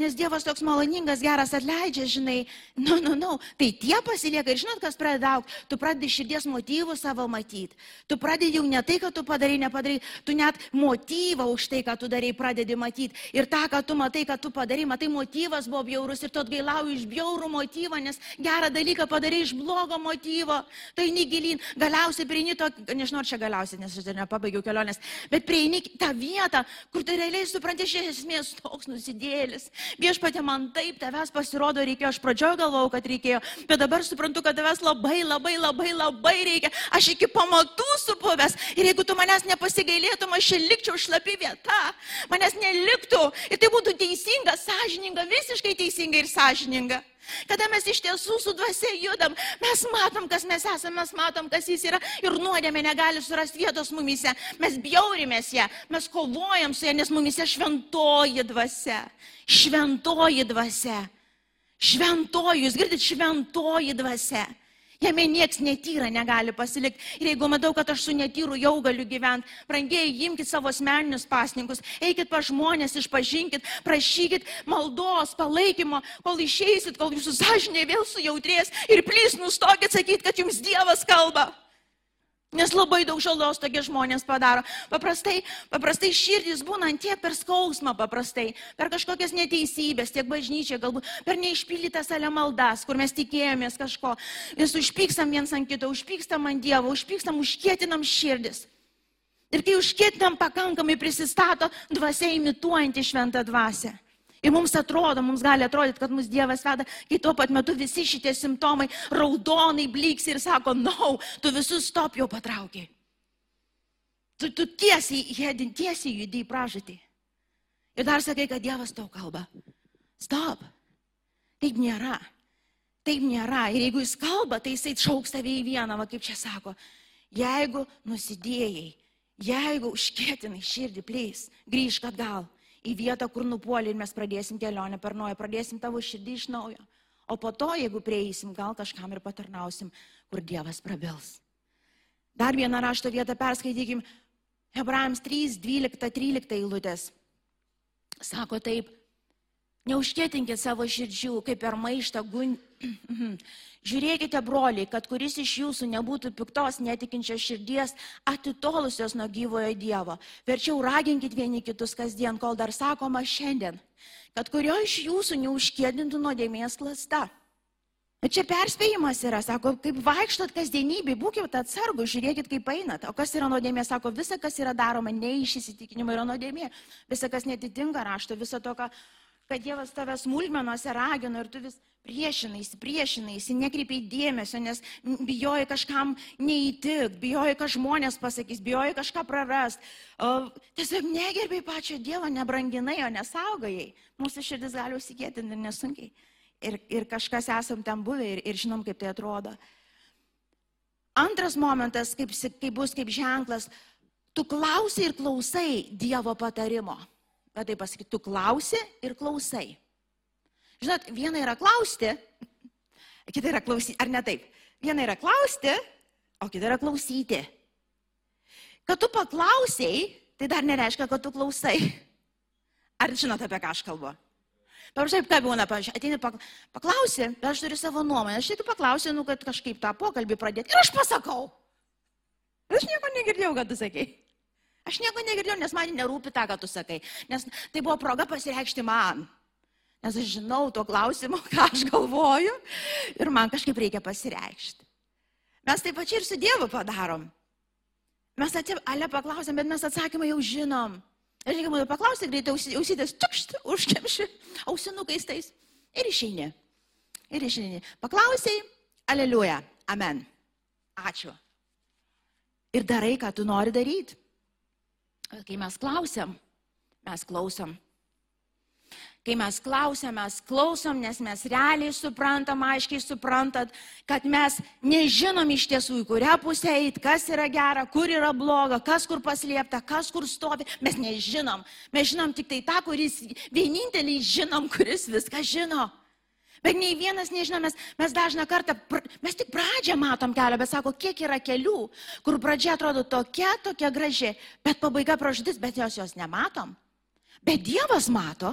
Nes Dievas toks maloningas, geras atleidžia, žinai, nu, nu, nu, tai tie pasilieka ir žinot, kas pradeda aukti, tu pradedi širdies motyvų savo matyti. Tu pradedi jau ne tai, kad tu padarai, nepadarai, tu net motyvą už tai, ką tu darai, pradedi matyti. Ir tą, ką tu matai, kad tu padarai, matai, motyvas buvo bjaurus ir tu atgailauji iš bjaurų motyvą, nes gerą dalyką padarai iš blogo motyvo. Tai negilin, galiausiai prieini to, nežinau, ar čia galiausiai, nes aš dar nepabaigiau kelionės, bet prieini tą vietą, kur tu realiai supranti iš esmės toks nusidėlis Viešpatė man taip, tavęs pasirodo reikėjo, aš pradžioje galvojau, kad reikėjo, bet dabar suprantu, kad tavęs labai, labai, labai, labai reikia. Aš iki pamatų supuvęs ir jeigu tu manęs nepasigailėtum, aš čia likčiau šlapi vieta, manęs neliktų ir tai būtų teisinga, sąžininga, visiškai teisinga ir sąžininga. Kada mes iš tiesų su dvasia judam, mes matom, kas mes esame, mes matom, kas jis yra ir nuodėmė negali surasti vietos mumise. Mes bjaurimės ją, mes kovojam su ją, nes mumise šventoji dvasia. Šventoji dvasia. Šventoji, jūs girdite, šventoji dvasia. Jame nieks netyra negali pasilikti. Ir jeigu matau, kad aš su netyru jau galiu gyventi, brangiai, imkite savo asmeninius pasninkus, eikit pa žmonės, išpažinkit, prašykit maldos, palaikymo, kol išeisit, kol jūsų sąžinė vėl sujautrės ir plys nustokit sakyti, kad jums Dievas kalba. Nes labai daug žalos tokie žmonės padaro. Paprastai, paprastai širdys būna tiek per skausmą, paprastai, per kažkokias neteisybės, tiek bažnyčia, galbūt per neišpildytas ale maldas, kur mes tikėjomės kažko. Vis užpykstam viens ant kito, užpykstam ant Dievo, užpykstam, užkėtinam širdis. Ir kai užkėtinam pakankamai prisistato dvasia imituojanti šventą dvasę. Ir mums atrodo, mums gali atrodyti, kad mus Dievas veda, kai tuo pat metu visi šitie simptomai raudonai blyks ir sako, na, no, tu visus stop jau patraukiai. Tu, tu tiesiai, hedin, tiesiai judai pražatį. Ir dar sakai, kad Dievas tau kalba. Stop. Taip nėra. Taip nėra. Ir jeigu jis kalba, tai jisai šauks tave į vieną, va kaip čia sako. Jeigu nusidėjai, jeigu užkėtinai širdį pleis, grįžk atgal į vietą, kur nupuolė ir mes pradėsim kelionę per naują, pradėsim tavo širdį iš naujo. O po to, jeigu prieisim, gal kažkam ir patarnausim, kur Dievas prabils. Dar vieną rašto vietą perskaitykim. Hebrajams 3, 12, 13 eilutės. Sako taip, neužkėtinkit savo širdžių, kaip per maištą gun... [clears throat] Žiūrėkite, broliai, kad kuris iš jūsų nebūtų piktos, netikinčios širdies, atitolusios nuo gyvojo Dievo. Verčiau raginkit vieni kitus kasdien, kol dar sakoma šiandien, kad kurio iš jūsų neužkėdintų nuodėmės lasta. Bet čia perspėjimas yra, sako, kaip vaikštot kasdienybėje, būkite atsargu, žiūrėkit, kaip einat. O kas yra nuodėmė, sako, visa, kas yra daroma ne iš įsitikinimo, yra nuodėmė. Visa, kas netitinka rašto, viso to, ką kad Dievas tave smulkmenuose ragino ir tu vis priešinaisi, priešinaisi, nekreipiai dėmesio, nes bijoji kažkam neįtik, bijoji, kad žmonės pasakys, bijoji kažką prarast. Tiesiog negerbiai pačio Dievo, nebranginai, o nesaugojai. Mūsų širdis gali užsikėtinti nesunkiai. Ir, ir kažkas esam ten buvę ir, ir žinom, kaip tai atrodo. Antras momentas, kaip, kaip bus kaip ženklas, tu klausai ir klausai Dievo patarimo kad tai pasakyti, tu klausi ir klausai. Žinot, viena yra klausti, [laughs] kita yra klausyti, ar ne taip? Viena yra klausti, o kita yra klausyti. Kad tu paklausiai, tai dar nereiškia, kad tu klausai. [laughs] Ar žinot, apie ką aš kalbu? Pavyzdžiui, ką būna, pavyzdžiui, ateini paklausi, bet aš turiu savo nuomonę. Aš tik paklausiu, nu, kad kažkaip tą pokalbį pradėti. Ir aš pasakau. Aš nieko negirdėjau, kad tu sakei. Aš nieko negirdėjau, nes man nerūpi tą, ką tu sakai. Nes tai buvo proga pasireikšti man. Nes aš žinau to klausimo, [laughs] ką aš galvoju ir man kažkaip reikia pasireikšti. Mes taip pačiai ir su Dievu padarom. Mes ale paklausėm, bet mes atsakymą jau žinom. Ir reikia man paklausti, greitai ausitės, tukšt, užkemši, [laughs] ausinukais tais ir išeini. Ir išeini. Paklausiai, aleliuja, amen. Ačiū. Ir darai, ką tu nori daryti. Kai mes klausiam, mes klausom. Kai mes klausiam, mes klausom, nes mes realiai suprantam, aiškiai suprantat, kad mes nežinom iš tiesų, į kurią pusę eiti, kas yra gera, kur yra bloga, kas kur paslėpta, kas kur stovi. Mes nežinom. Mes žinom tik tai tą, kuris vieninteliai žinom, kuris viską žino. Bet nei vienas nežino, mes, mes dažną kartą, mes tik pradžią matom kelią, bet sako, kiek yra kelių, kur pradžia atrodo tokia, tokia graži, bet pabaiga pražudis, bet jos jos nematom. Bet Dievas mato.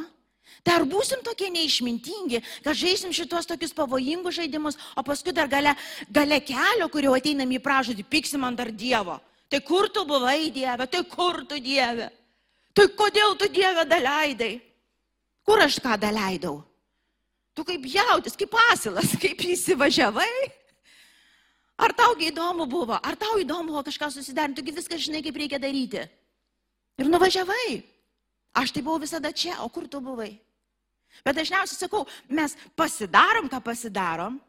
Tai ar būsim tokie neišmintingi, kad žaisim šitos tokius pavojingus žaidimus, o paskui dar gale, gale kelio, kurio ateinam į pražudį, piksim ant dar Dievo. Tai kur tu buvai Dieve, tai kur tu Dieve? Tai kodėl tu Dieve daleidai? Kur aš ką daleidau? Tu kaip jautis, kaip pasilas, [laughs] kaip įsivažiavai. Ar taugi įdomu buvo, ar tau įdomu buvo kažką susiderinti, tugi viską žinai, kaip reikia daryti. Ir nuvažiavai. Aš tai buvau visada čia, o kur tu buvai? Bet dažniausiai sakau, mes pasidarom, ką pasidarom.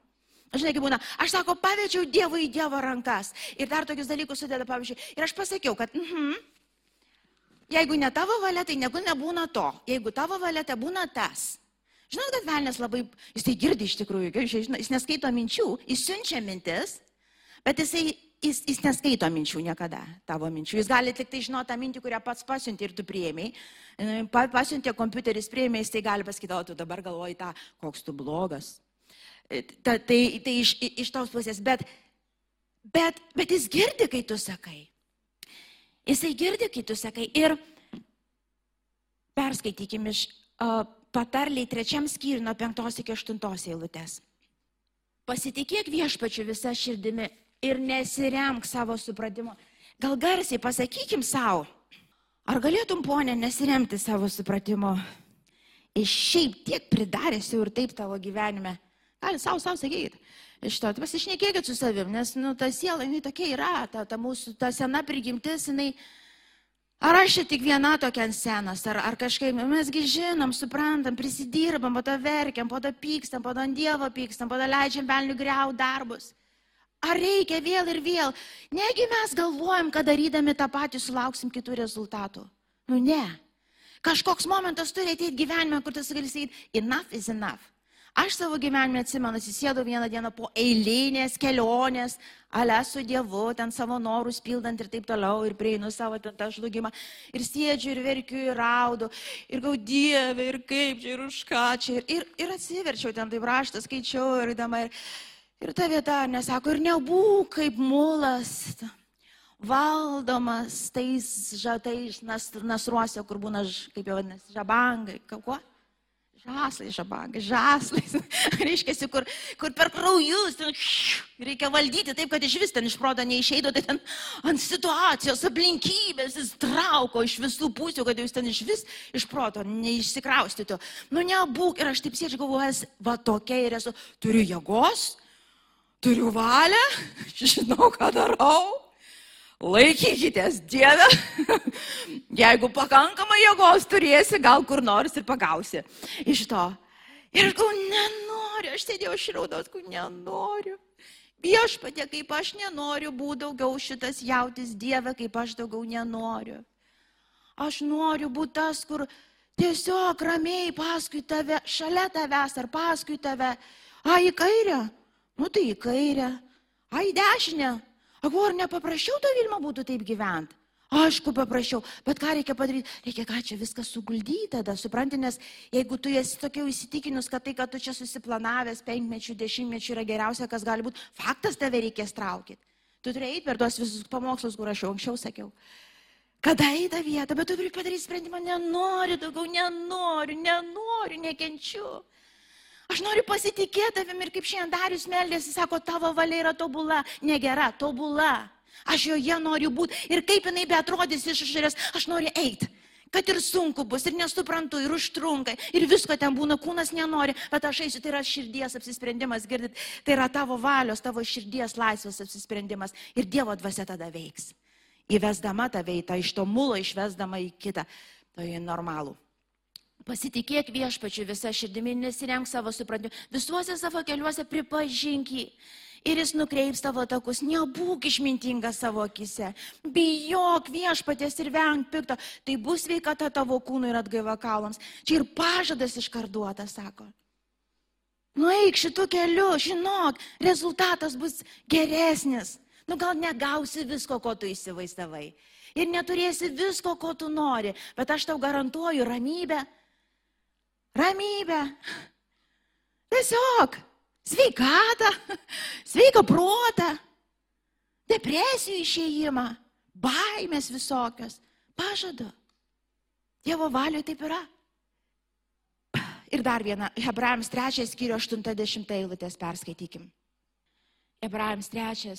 Žinai, kaip būna, aš sako, pavedžiau Dievui į Dievo rankas. Ir dar tokius dalykus sudeda, pavyzdžiui. Ir aš pasakiau, kad, mhm, jeigu ne tavo valia, tai negu nebūna to. Jeigu tavo valia, tai būna tas. Žinot, kad velnės labai, jis tai girdi iš tikrųjų, jis neskaito minčių, jis siunčia mintis, bet jisai, jis, jis neskaito minčių niekada, tavo minčių. Jis gali tik tai žinoti tą mintį, kurią pats pasiunti ir tu prieimiai. Pasiuntė kompiuteris prieimiai, jis tai gali pasakyti, o tu dabar galvoji tą, koks tu blogas. E, ta, tai, tai iš, iš tos pusės, bet, bet, bet jis girdi, kai tu sakai. Jisai girdi, kai tu sakai. Ir perskaitykim iš uh, patarliai trečiam skyriui nuo penktos iki aštuntos eilutės. Pasitikėk viešpačiu visą širdimi ir nesiremk savo supratimo. Gal garsiai pasakykim savo, ar galėtum, ponė, nesiremti savo supratimo? Iš šiaip tiek pridaręs jau ir taip tavo gyvenime. Gali savo, savo sakyti. Iš to, pasišnekėkit su savim, nes, nu, ta siela, jinai tokia yra, ta, ta mūsų, ta sena prigimtis, jinai, Ar aš čia tik viena tokia ant senos, ar, ar kažkaip, mesgi žinom, suprantam, prisidirbam, po to verkiam, po to pykstam, po to ant Dievo pykstam, po to leidžiam velnių greau darbus. Ar reikia vėl ir vėl? Negi mes galvojam, kad darydami tą patį sulauksim kitų rezultatų. Nu ne. Kažkoks momentas turi ateiti gyvenime, kur tu gali sakyti, enough is enough. Aš savo gyvenime atsimenu, atsisėdau vieną dieną po eilinės kelionės, ale su Dievu, ten savo norus pildant ir taip toliau, ir prieinu savo ten tą žlugimą, ir sėdžiu, ir verkiu, ir raudu, ir gau Dievę, ir kaip čia, ir už ką čia, ir, ir, ir atsiverčiau ten taip raštą, skaičiau, ir įdama, ir, ir ta vieta, nesako, ir nebūk kaip mulas, valdomas tais žatais nas, nasruose, kur būna, kaip jau vadinasi, žabangai, kuo? Žaslai, žabagai, žaslais. [laughs] Reiškia, kur, kur per kraujus ten, reikia valdyti taip, kad iš vis ten iš proto neišeido, tai ten ant situacijos aplinkybės jis trauko iš visų pusių, kad jūs ten iš vis iš proto neišsikraustytų. Nu, nebūk ir aš taip sėdžiu galvojęs, va tokia ir esu, turiu jėgos, turiu valią, [laughs] žinau, ką darau laikykitės Dieve, [laughs] jeigu pakankamai jėgos turėsi, gal kur nors ir pagausi iš to. Ir aš galvoju, nenoriu, aš sėdėjau šraudos, galvoju, nenoriu. Viešpatė, kaip aš nenoriu būti daugiau šitas jautis Dieve, kaip aš daugiau nenoriu. Aš noriu būti tas, kur tiesiog ramiai paskui tave, šalia tavęs ar paskui tave. A, į kairę? Nu tai į kairę. A, į dešinę? Aku, ar nepaprašiau to Vilma būtų taip gyventi? Aišku, paprašiau, bet ką reikia padaryti? Reikia ką čia viską suguldyti tada, supranti, nes jeigu tu esi tokia įsitikinus, kad tai, kad tu čia susiplanavęs penkmečių, dešimtmečių yra geriausia, kas gali būti, faktas tave reikės traukyti. Tu turi eiti per tuos visus pamokslus, kur aš jau anksčiau sakiau. Kada į tą vietą, bet tu turi padaryti sprendimą, nenoriu daugiau, nenoriu, nenoriu, nekenčiu. Aš noriu pasitikėti tavim ir kaip šiandien Darius meldėsi, sako, tavo valia yra tobula, negera, tobula. Aš joje noriu būti ir kaip jinai betrodys iš išorės, aš noriu eiti. Kad ir sunku bus, ir nesuprantu, ir užtrunka, ir visko ten būna, kūnas nenori, bet aš eisiu, tai yra širdies apsisprendimas, girdit, tai yra tavo valios, tavo širdies laisvės apsisprendimas ir Dievo dvasia tada veiks. Įvesdama tave į tą iš to mulo, išvesdama į kitą, tai normalų. Pasitikėk viešpačiu visą širdimi, nesiremk savo suprantimu. Visuose savo keliuose pripažink jį. Ir jis nukreips tavo takus, nebūk išmintingas savo akise, bijok viešpatės ir venk pikto, tai bus sveikata tavo kūnui ir atgaiva kaulams. Čia ir pažadas iškarduotas, sako. Nueik šitų kelių, žinok, rezultatas bus geresnis. Nu gal negausi visko, ko tu įsivaizdavai. Ir neturėsi visko, ko tu nori, bet aš tau garantuoju ramybę, ramybę, tiesiog sveikatą, sveiką protą, depresijų išėjimą, baimės visokios. Pažadu. Dievo valioje taip yra. Ir dar vieną, Hebrajams 3 skyrių 80 eilutės perskaitykim. Hebrajams 3,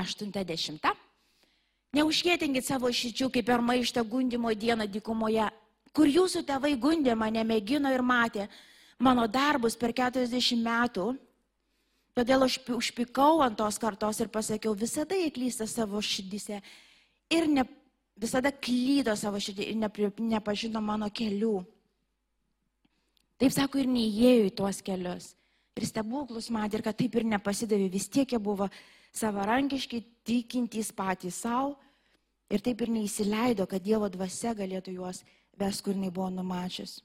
80. Neužkėtinkit savo širdžių kaip per maištą gundimo dieną dykumoje, kur jūsų tėvai gundė mane, mėgino ir matė mano darbus per 40 metų. Todėl aš užpikau ant tos kartos ir pasakiau, visada jie klysta savo širdise ir ne, visada klydo savo širdį ir ne, nepažino mano kelių. Taip sako ir neįėjo į tuos kelius. Ir stebuklus matė, ir kad taip ir nepasidavė, vis tiek jie buvo savarankiški, tikintys patys savo. Ir taip ir neįsileido, kad Dievo dvasia galėtų juos ves, kur jinai buvo numačius.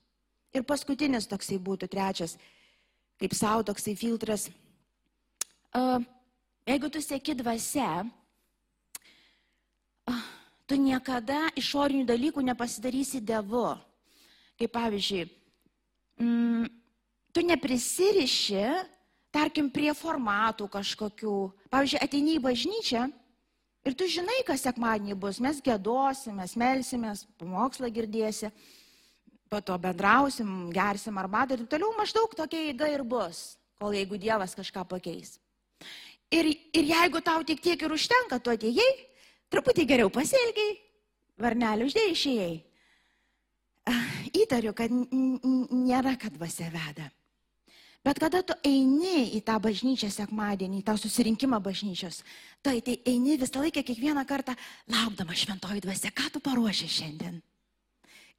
Ir paskutinis toksai būtų, trečias, kaip savo toksai filtras. Uh, jeigu tu sėki dvasia, uh, tu niekada išorinių dalykų nepasidarysi Dievu. Kaip pavyzdžiui, mm, tu neprisiriši, tarkim, prie formatų kažkokių. Pavyzdžiui, ateini į bažnyčią ir tu žinai, kas sekmadienį bus. Mes gėdosim, mes melsimės, pamokslą girdėsi, po to bendrausim, gersim arbatą ir taip toliau maždaug tokia eiga ir bus, kol jeigu Dievas kažką pakeis. Ir, ir jeigu tau tik tiek ir užtenka, tu atėjai, truputį geriau pasielgiai, varnelį uždėjai išėjai. Įtariu, kad nėra, kad dvasia veda. Bet kada tu eini į tą bažnyčią sekmadienį, į tą susirinkimą bažnyčios, tu eini visą laiką, kiekvieną kartą, laukdama šventoji dvasia, ką tu paruoši šiandien.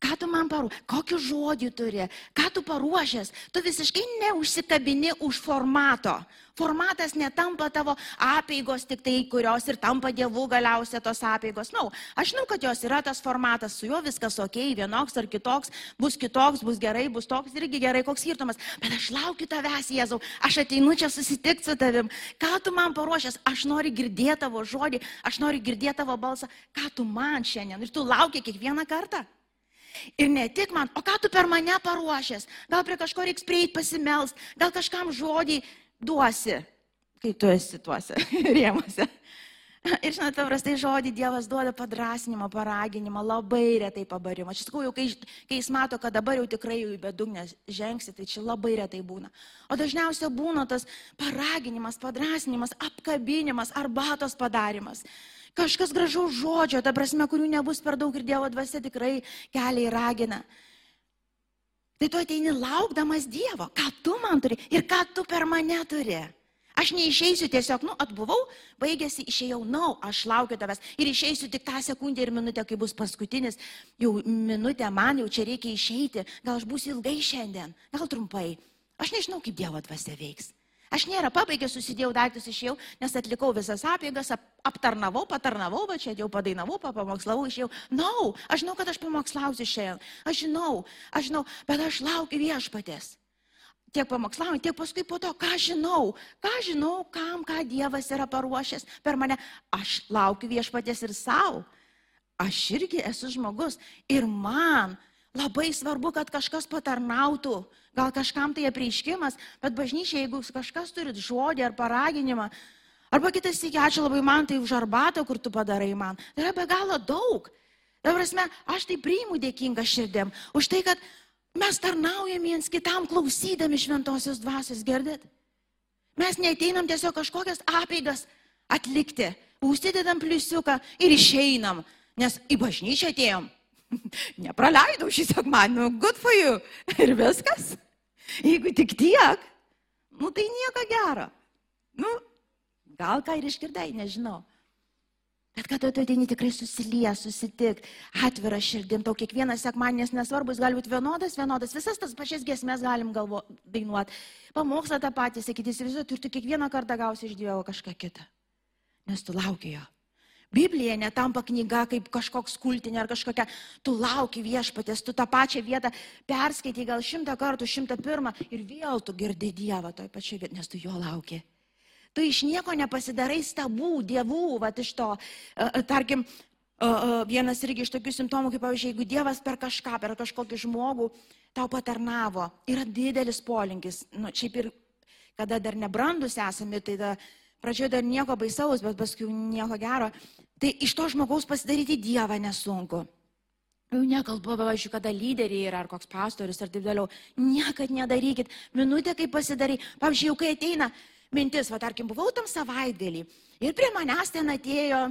Ką tu man paruoši, kokį žodį turi, ką tu paruošęs, tu visiškai neužsikabini už formato. Formatas netampa tavo apėgos tik tai, kurios ir tampa dievų galiausia tos apėgos. Na, no, aš žinau, kad jos yra tas formatas, su juo viskas ok, vienoks ar kitoks, bus kitoks, bus gerai, bus toks irgi gerai, koks skirtumas. Bet aš laukiu tavęs, Jėzau, aš ateinu čia susitikti su tavim. Ką tu man paruošęs, aš noriu girdėti tavo žodį, aš noriu girdėti tavo balsą, ką tu man šiandien. Ir tu lauki kiekvieną kartą. Ir ne tik man, o ką tu per mane paruošęs? Gal prie kažko reiks prieiti pasimelst, gal kažkam žodį duosi, kai tu esi tuose [laughs] rėmuose. Ir žinot, paprastai žodį Dievas duoda padrasinimą, paraginimą, labai retai pabarimą. Aš sakau, kai, kai jis mato, kad dabar jau tikrai jau į bedugnę žengsi, tai čia labai retai būna. O dažniausiai būna tas paraginimas, padrasinimas, apkabinimas, arbatos padarimas. Kažkas gražaus žodžio, ta prasme, kurių nebus per daug ir Dievo dvasia tikrai keliai ragina. Tai tu ateini laukdamas Dievo, ką tu man turi ir ką tu per mane turi. Aš neišeisiu tiesiog, nu, atbuvau, baigėsi, išėjau, na, no, aš laukiu tavęs ir išeisiu tik tą sekundę ir minutę, kai bus paskutinis, jau minutė man, jau čia reikia išeiti, gal aš būsiu ilgai šiandien, gal trumpai. Aš nežinau, kaip Dievo dvasia veiks. Aš nėra pabaigęs, susidėjau daiktus išėjau, nes atlikau visas apėgas, ap, aptarnavau, patarnavau, va čia jau padainavau, papamokslavau, išėjau. Na, no, aš žinau, kad aš pamokslausiu šiandien. Aš žinau, aš žinau, bet aš laukiu viešpatės. Tiek pamokslaujant, tiek paskui po to, ką žinau, ką žinau, kam, ką Dievas yra paruošęs per mane. Aš laukiu viešpatės ir savo. Aš irgi esu žmogus ir man Labai svarbu, kad kažkas patarnautų, gal kažkam tai apreiškimas, bet bažnyčia, jeigu kažkas turi žodį ar paraginimą, arba kitas iki ačiū labai man tai už arbatą, kur tu padarai man, tai yra be galo daug. Dabar prasme, aš tai priimu dėkingą širdėm už tai, kad mes tarnaujam viens kitam klausydami šventosios dvasios, girdit? Mes neteinam tiesiog kažkokias apeigas atlikti, užsidedam pliusiuką ir išeinam, nes į bažnyčią atėjom [laughs] Nepraleidau šį sekmadienį, nu, good for you. Ir viskas. Jeigu tik tiek, nu tai nieko gero. Nu, gal ką ir išgirdai, nežinau. Bet kada tu ateini tikrai susilies, susitik, atvira širdim, tau kiekvienas sekmanis nesvarbus, gali būti vienodas, vienodas, visas tas pačias gesmes galim galvo dainuoti. Pamokslą tą patį, sakyti, įsivaizduoti, ir tu kiekvieną kartą gausi iš Dievo kažką kitą. Nes tu lauki jo. Biblija netampa knyga kaip kažkoks kultinė ar kažkokia, tu lauki viešpatės, tu tą pačią vietą perskaitai gal šimtą kartų, šimtą pirmą ir vėl tu girdi Dievą toj pačioj vietoj, nes tu jo lauki. Tu iš nieko nepasidarai stabų, dievų, va iš to, tarkim, vienas irgi iš tokių simptomų, kaip pavyzdžiui, jeigu Dievas per kažką, per kažkokį žmogų tau patarnavo, yra didelis polinkis, nu, šiaip ir kada dar nebrandus esame, tai da, pradžioje dar nieko baisaus, bet paskui nieko gero, tai iš to žmogaus pasidaryti Dievą nesunku. Jau nekalbu, pavyzdžiui, kada lyderiai yra, ar koks pastorius, ar taip toliau. Niekad nedarykit. Minutę, kai pasidarai. Pavyzdžiui, jau kai ateina mintis, va, tarkim, buvau tam savaitgalį ir prie manęs ten atėjo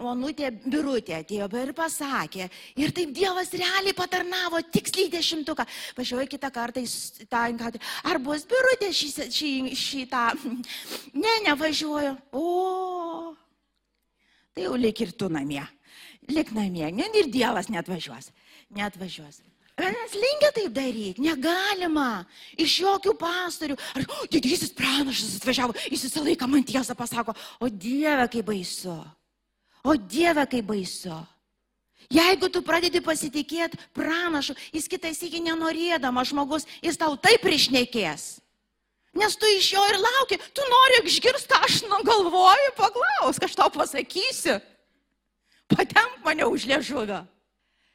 Onutė Birutė atėjo ir pasakė. Ir taip Dievas realiai patarnavo tiksliai dešimtuką. Važiuoju kitą kartą į tą inkautį. Ar bus Birutė šį, šį, šitą? Ne, nevažiuoju. O, tai jau lik ir tu namie. Lik namie. Ne, ir Dievas net važiuos. Net važiuos. Mes linkę taip daryti, negalima. Iš jokių pastorių. Ar didysis pranašas atvažiavo, jis visą laiką man tiesą pasako, o Dieve, kaip baisu. O Dieve, kaip baisu. Jeigu tu pradedi pasitikėti pranašu, jis kitais iki nenorėdamas žmogus, jis tau taip išnekės. Nes tu iš jo ir lauki, tu nori išgirsti, aš nugalvoju, paklaus, ką aš tau pasakysiu. Patemp mane už liežuvio.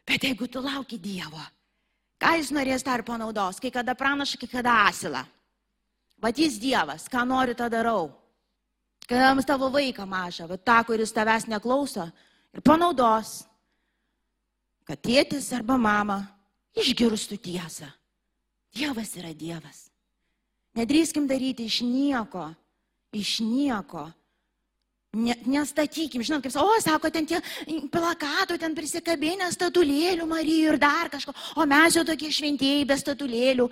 Bet jeigu tu lauki Dievo, ką jis norės ir panaudos, kai kada pranaša, kai kada asilą. Matys Dievas, ką nori, tą darau. Kai jam tavo vaiką mažą, bet tą, kuris tavęs neklauso, ir panaudos kad tėtis arba mama išgirstų tiesą. Dievas yra Dievas. Nedrįskim daryti iš nieko, iš nieko. Ne, nestatykim, žinot, kaip o, sako, ten tie plakatų, ten prisikabinę statulėlių Marijų ir dar kažko, o mes jau tokie šventieji be statulėlių.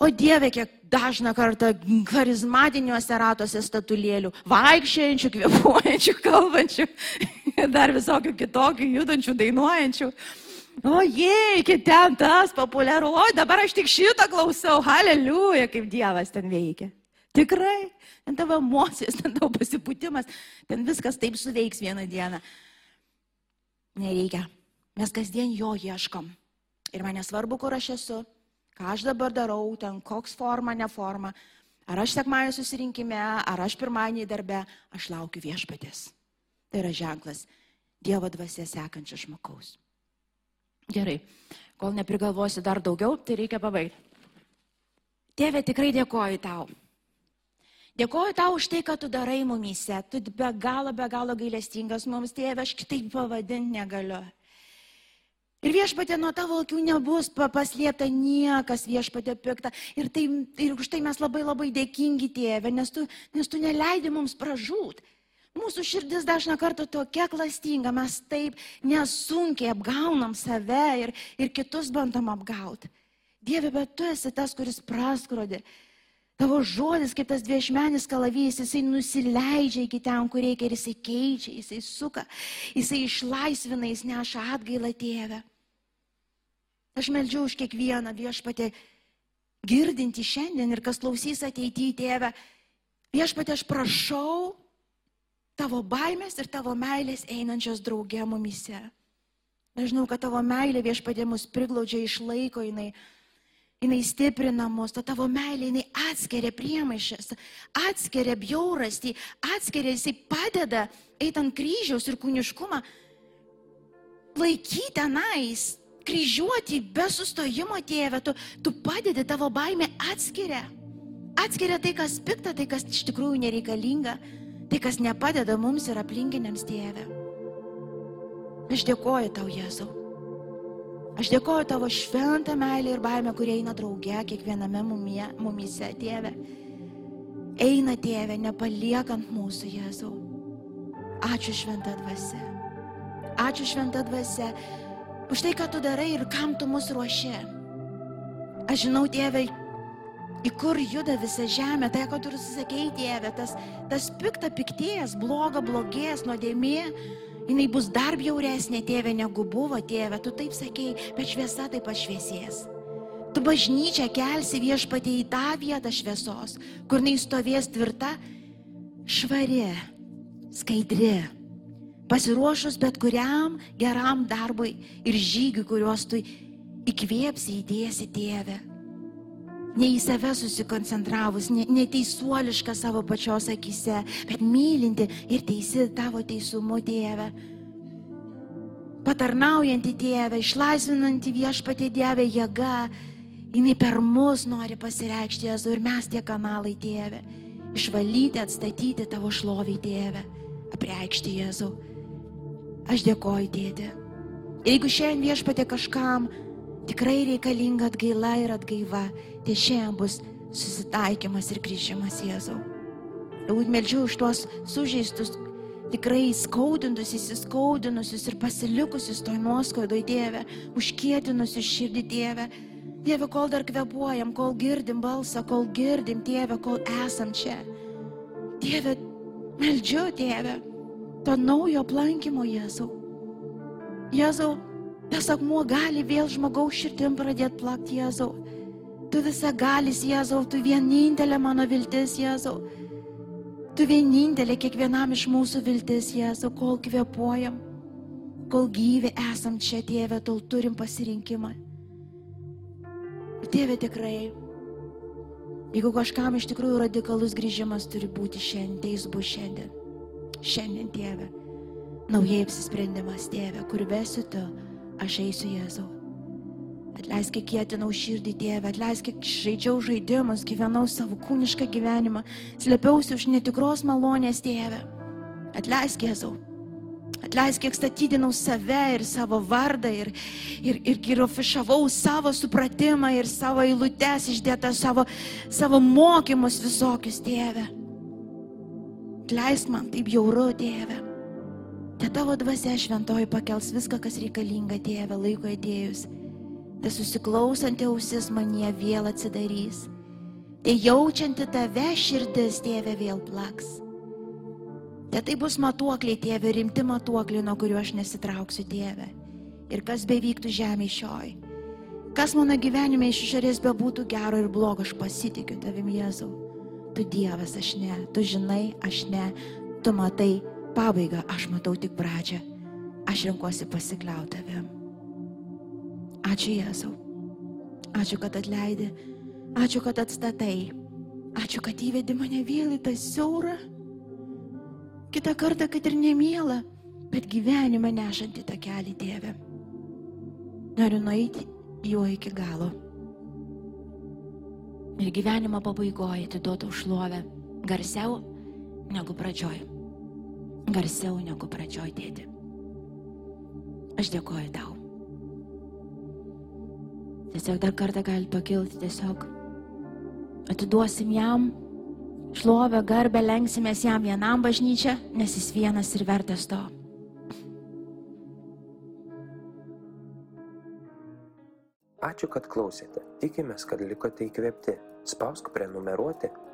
O Dieve, kiek dažną kartą charizmatiniuose ratuose statulėlių, vaikščiančių, kvepuojančių, kalbančių, [laughs] dar visokių kitokių, judančių, dainuojančių. O jei, ten tas populiaru, o dabar aš tik šitą klausau, haleliuja, kaip Dievas ten veikia. Tikrai, ten tavo emocijos, ten tavo pasipūtimas, ten viskas taip suveiks vieną dieną. Nereikia. Mes kasdien jo ieškom. Ir man nesvarbu, kur aš esu, ką aš dabar darau, ten koks forma, ne forma, ar aš sekmąjį susirinkime, ar aš pirmąjį darbę, aš laukiu viešpatės. Tai yra ženklas Dievo dvasia sekančio žmogaus. Gerai, kol neprigalvosi dar daugiau, tai reikia pabaigti. Tėve, tikrai dėkoju tau. Dėkoju tau už tai, kad tu darai mumyse. Tu be galo, be galo gailestingas mums, tėve, aš kitaip pavadinti negaliu. Ir viešpatė nuo tavo akių nebus paslėpta niekas viešpatė pikta. Ir, tai, ir už tai mes labai labai dėkingi tėvė, nes tu, nes tu neleidi mums pražūt. Mūsų širdis dažna kartą tokia klastinga, mes taip nesunkiai apgaunam save ir, ir kitus bandom apgauti. Dieve, bet tu esi tas, kuris praskrodė. Tavo žodis, kaip tas dviešmenis kalavijas, jisai nusileidžia iki ten, kur reikia ir jisai keičia, jisai suka, jisai išlaisvina, jis neša atgailą tėvę. Aš meldžiu už kiekvieną viešpatę girdinti šiandien ir kas klausys ateityje, tėve. Viešpatė, aš prašau tavo baimės ir tavo meilės einančios draugė mumise. Aš žinau, kad tavo meilė viešpatė mus priglaudžia iš laiko, jinai, jinai stiprina mus, ta tavo meilė, jinai atskiria priemaišas, atskiria bjaurastį, atskiria, jisai padeda eitant kryžiaus ir kūniškumą laikyti tenais, kryžiuoti be sustojimo, tėve, tu, tu padedi, tavo baimė atskiria. Atskiria tai, kas pikta, tai, kas iš tikrųjų nereikalinga, tai, kas nepadeda mums ir aplinkiniams, tėve. Aš dėkoju tau, Jėzau. Aš dėkoju tavo šventą meilę ir baimę, kurie eina drauge kiekviename mumie, mumise, tėve. Eina, tėve, nepaliekant mūsų, Jėzau. Ačiū šventą dvasę. Ačiū šventą dvasę už tai, ką tu darai ir kam tu mus ruoši. Aš žinau, tėvai, į kur juda visa žemė, tai, ką tu ir sakei, tėvė, tas, tas pikta piktėjas, bloga blogės, nuodėmė, jinai bus dar bjauresnė, tėvė, negu buvo, tėvė, tu taip sakei, bet šviesa taip pašviesės. Tu bažnyčią kelsi viešpatė į tą vietą šviesos, kur jinai stovės tvirta, švari, skaidri pasiruošus bet kuriam geram darbui ir žygiui, kuriuos tu įkvėpsi, įdėsi tėvę. Ne į save susikoncentravus, ne, neteisuoliška savo pačios akise, bet mylinti ir teisi tavo teisumu tėvę. Patarnaujanti tėvę, išlaisvinanti viešpatį Dievę jėga, jinai per mus nori pasireikšti Jėzų ir mes tie kanalai tėvė. Išvalyti, atstatyti tavo šlovį tėvę, apreikšti Jėzų. Aš dėkoju, tėdė. Jeigu šiandien viešpatė kažkam tikrai reikalinga atgaila ir atgaiva, tai šiandien bus susitaikymas ir grįžimas Jėzau. Galbūt meldžiu už tuos sužeistus, tikrai skaudintus, įsiskaudinusius ir pasilikusius toj nuoskaudoj Dieve, užkietinusius širdį Dieve. Dieve, kol dar kvepuojam, kol girdim balsą, kol girdim Dieve, kol esam čia. Dieve, meldžiu Dieve, to naujo aplankymo Jėzau. Jėzau, Tas akmuo gali vėl žmogaus širdim pradėti plakti Jėzau. Tu visa galis Jėzau, tu vienintelė mano viltis Jėzau. Tu vienintelė kiekvienam iš mūsų viltis Jėzau, kol kvepuojam, kol gyvi esam čia, Tėve, tol turim pasirinkimą. Tėve tikrai, jeigu kažkam iš tikrųjų radikalus grįžimas turi būti šiandien, tai jis bus šiandien. Šiandien, Tėve. Naujai apsisprendimas, Tėve, kur vesiu tu aš eisiu Jėzau. Atleisk, kiek kėtinau širdį Dievę, atleisk, kiek žaidžiau žaidimus, gyvenau savo kūnišką gyvenimą, slėpiausi už netikros malonės Dievę. Atleisk, Jėzau. Atleisk, kiek statydinau save ir savo vardą ir, ir, ir, ir afišavau savo supratimą ir savo eilutes išdėtą savo, savo mokymus visokius, Dieve. Atleisk man taip jauru, Dieve. Te tavo dvasia šventoji pakels viską, kas reikalinga Dieve laiko atėjus. Te susiklausanti ausis manie vėl atsidarys. Te jaučianti tave širdis Dieve vėl plaks. Te tai bus matuokliai Dieve, rimti matuokliai, nuo kuriuo aš nesitrauksiu Dieve. Ir kas bevyktų žemė šioj. Kas mano gyvenime iš išorės bebūtų gero ir blogo, aš pasitikiu tavim Jėzau. Tu Dievas, aš ne, tu žinai, aš ne, tu matai, pabaigą, aš matau tik pradžią. Aš renkuosi pasikliauti tavim. Ačiū Jėzau. Ačiū, kad atleidai. Ačiū, kad atstatai. Ačiū, kad įvedi mane vėl į tą siaurą. Kita kartą, kad ir nemėla, bet gyvenimą nešantį tą kelią Dievę. Noriu nueiti juo iki galo. Ir gyvenimo pabaigoje atiduotų šlovę garsiau negu pradžioj garsiau negu pradžioj dėti. Aš dėkoju tau. Tiesiog dar kartą gali pakilti, tiesiog atiduosim jam šlovę, garbę, lenksimės jam vienam bažnyčią, nes jis vienas ir vertas to. Ačiū, kad klausėte. Tikimės, kad likote įkvėpti. Spausk prenumeruoti,